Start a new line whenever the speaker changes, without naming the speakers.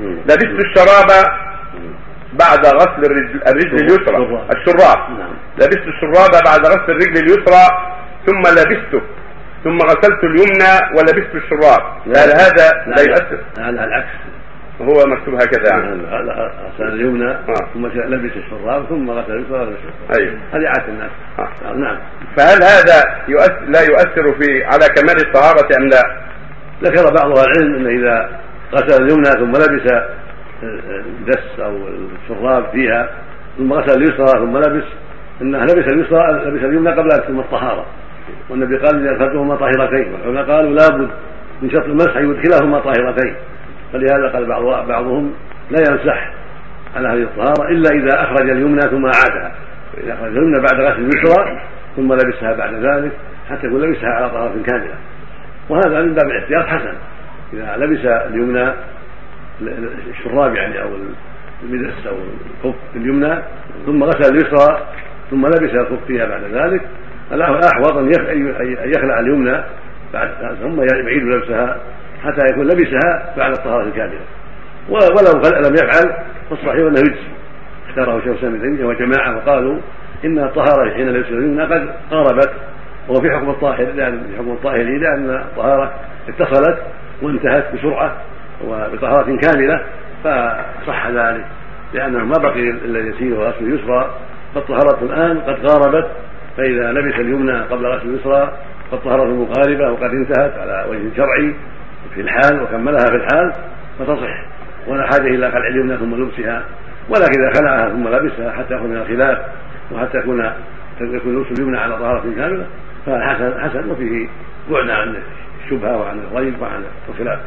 لبست الشراب بعد غسل الرجل, الرجل اليسرى
الشراب. نعم.
لبست الشراب بعد غسل الرجل اليسرى ثم لبسته ثم غسلت اليمنى ولبست الشراب. هل هذا لا يؤثر.
هذا العكس.
هو مكتوب هكذا. يعني
غسل اليمنى
آه.
ثم لبس الشراب ثم غسل اليسرى ولبس الشراب.
أيوه.
هذه عادة الناس.
آه.
نعم.
فهل هذا يؤثر لا يؤثر في على كمال الطهارة أم لا؟
ذكر بعض أهل العلم أن إذا غسل اليمنى ثم لبس الدس أو الشراب فيها ثم غسل اليسرى ثم لبس إنه لبس اليسرى لبس اليمنى قبل أن تتم الطهارة. والنبي قال إذا ادخلتهما طاهرتين. والعلماء قالوا لابد من شرط المسح ان يدخلهما طاهرتين. فلهذا قال بعض بعضهم لا يمسح على هذه الطهارة إلا إذا أخرج اليمنى ثم اعادها فإذا أخرج اليمنى بعد غسل اليسرى ثم لبسها بعد ذلك حتى يكون لبسها على طهارة كاملة. وهذا من باب الاحتياط حسن. إذا لبس اليمنى الشراب يعني أو المدس أو الخف اليمنى ثم غسل اليسرى ثم لبس الخف فيها بعد ذلك. الأحوط أن يخلع اليمنى بعد ثم يعيد لبسها حتى يكون لبسها بعد الطهارة الكاملة. ولو لم يفعل فالصحيح أنه يجزي. اختاره شيخ الاسلام ابن وجماعه وقالوا إن الطهارة حين لبس اليمنى قد قاربت وهو في حكم الطاهر لأن في حكم الطاهر لأن الطهارة اتصلت وانتهت بسرعة وبطهارة كاملة فصح ذلك. لأنه ما بقي الا اليسير وغسل اليسرى فالطهاره الآن قد قاربت فإذا لبس اليمنى قبل غسل اليسرى فالطهاره مقاربه وقد انتهت على وجه شرعي في الحال وكملها في الحال فتصح. ولا حاجة إلى خلع اليمنى ثم لبسها ولكن إذا خلعها ثم لبسها حتى يخرج من الخلاف وحتى يكون يكون لبس اليمنى على طهارة كاملة فحسن حسن وفيه بعد عن الشبهة وعن الريب وعن الخلاف.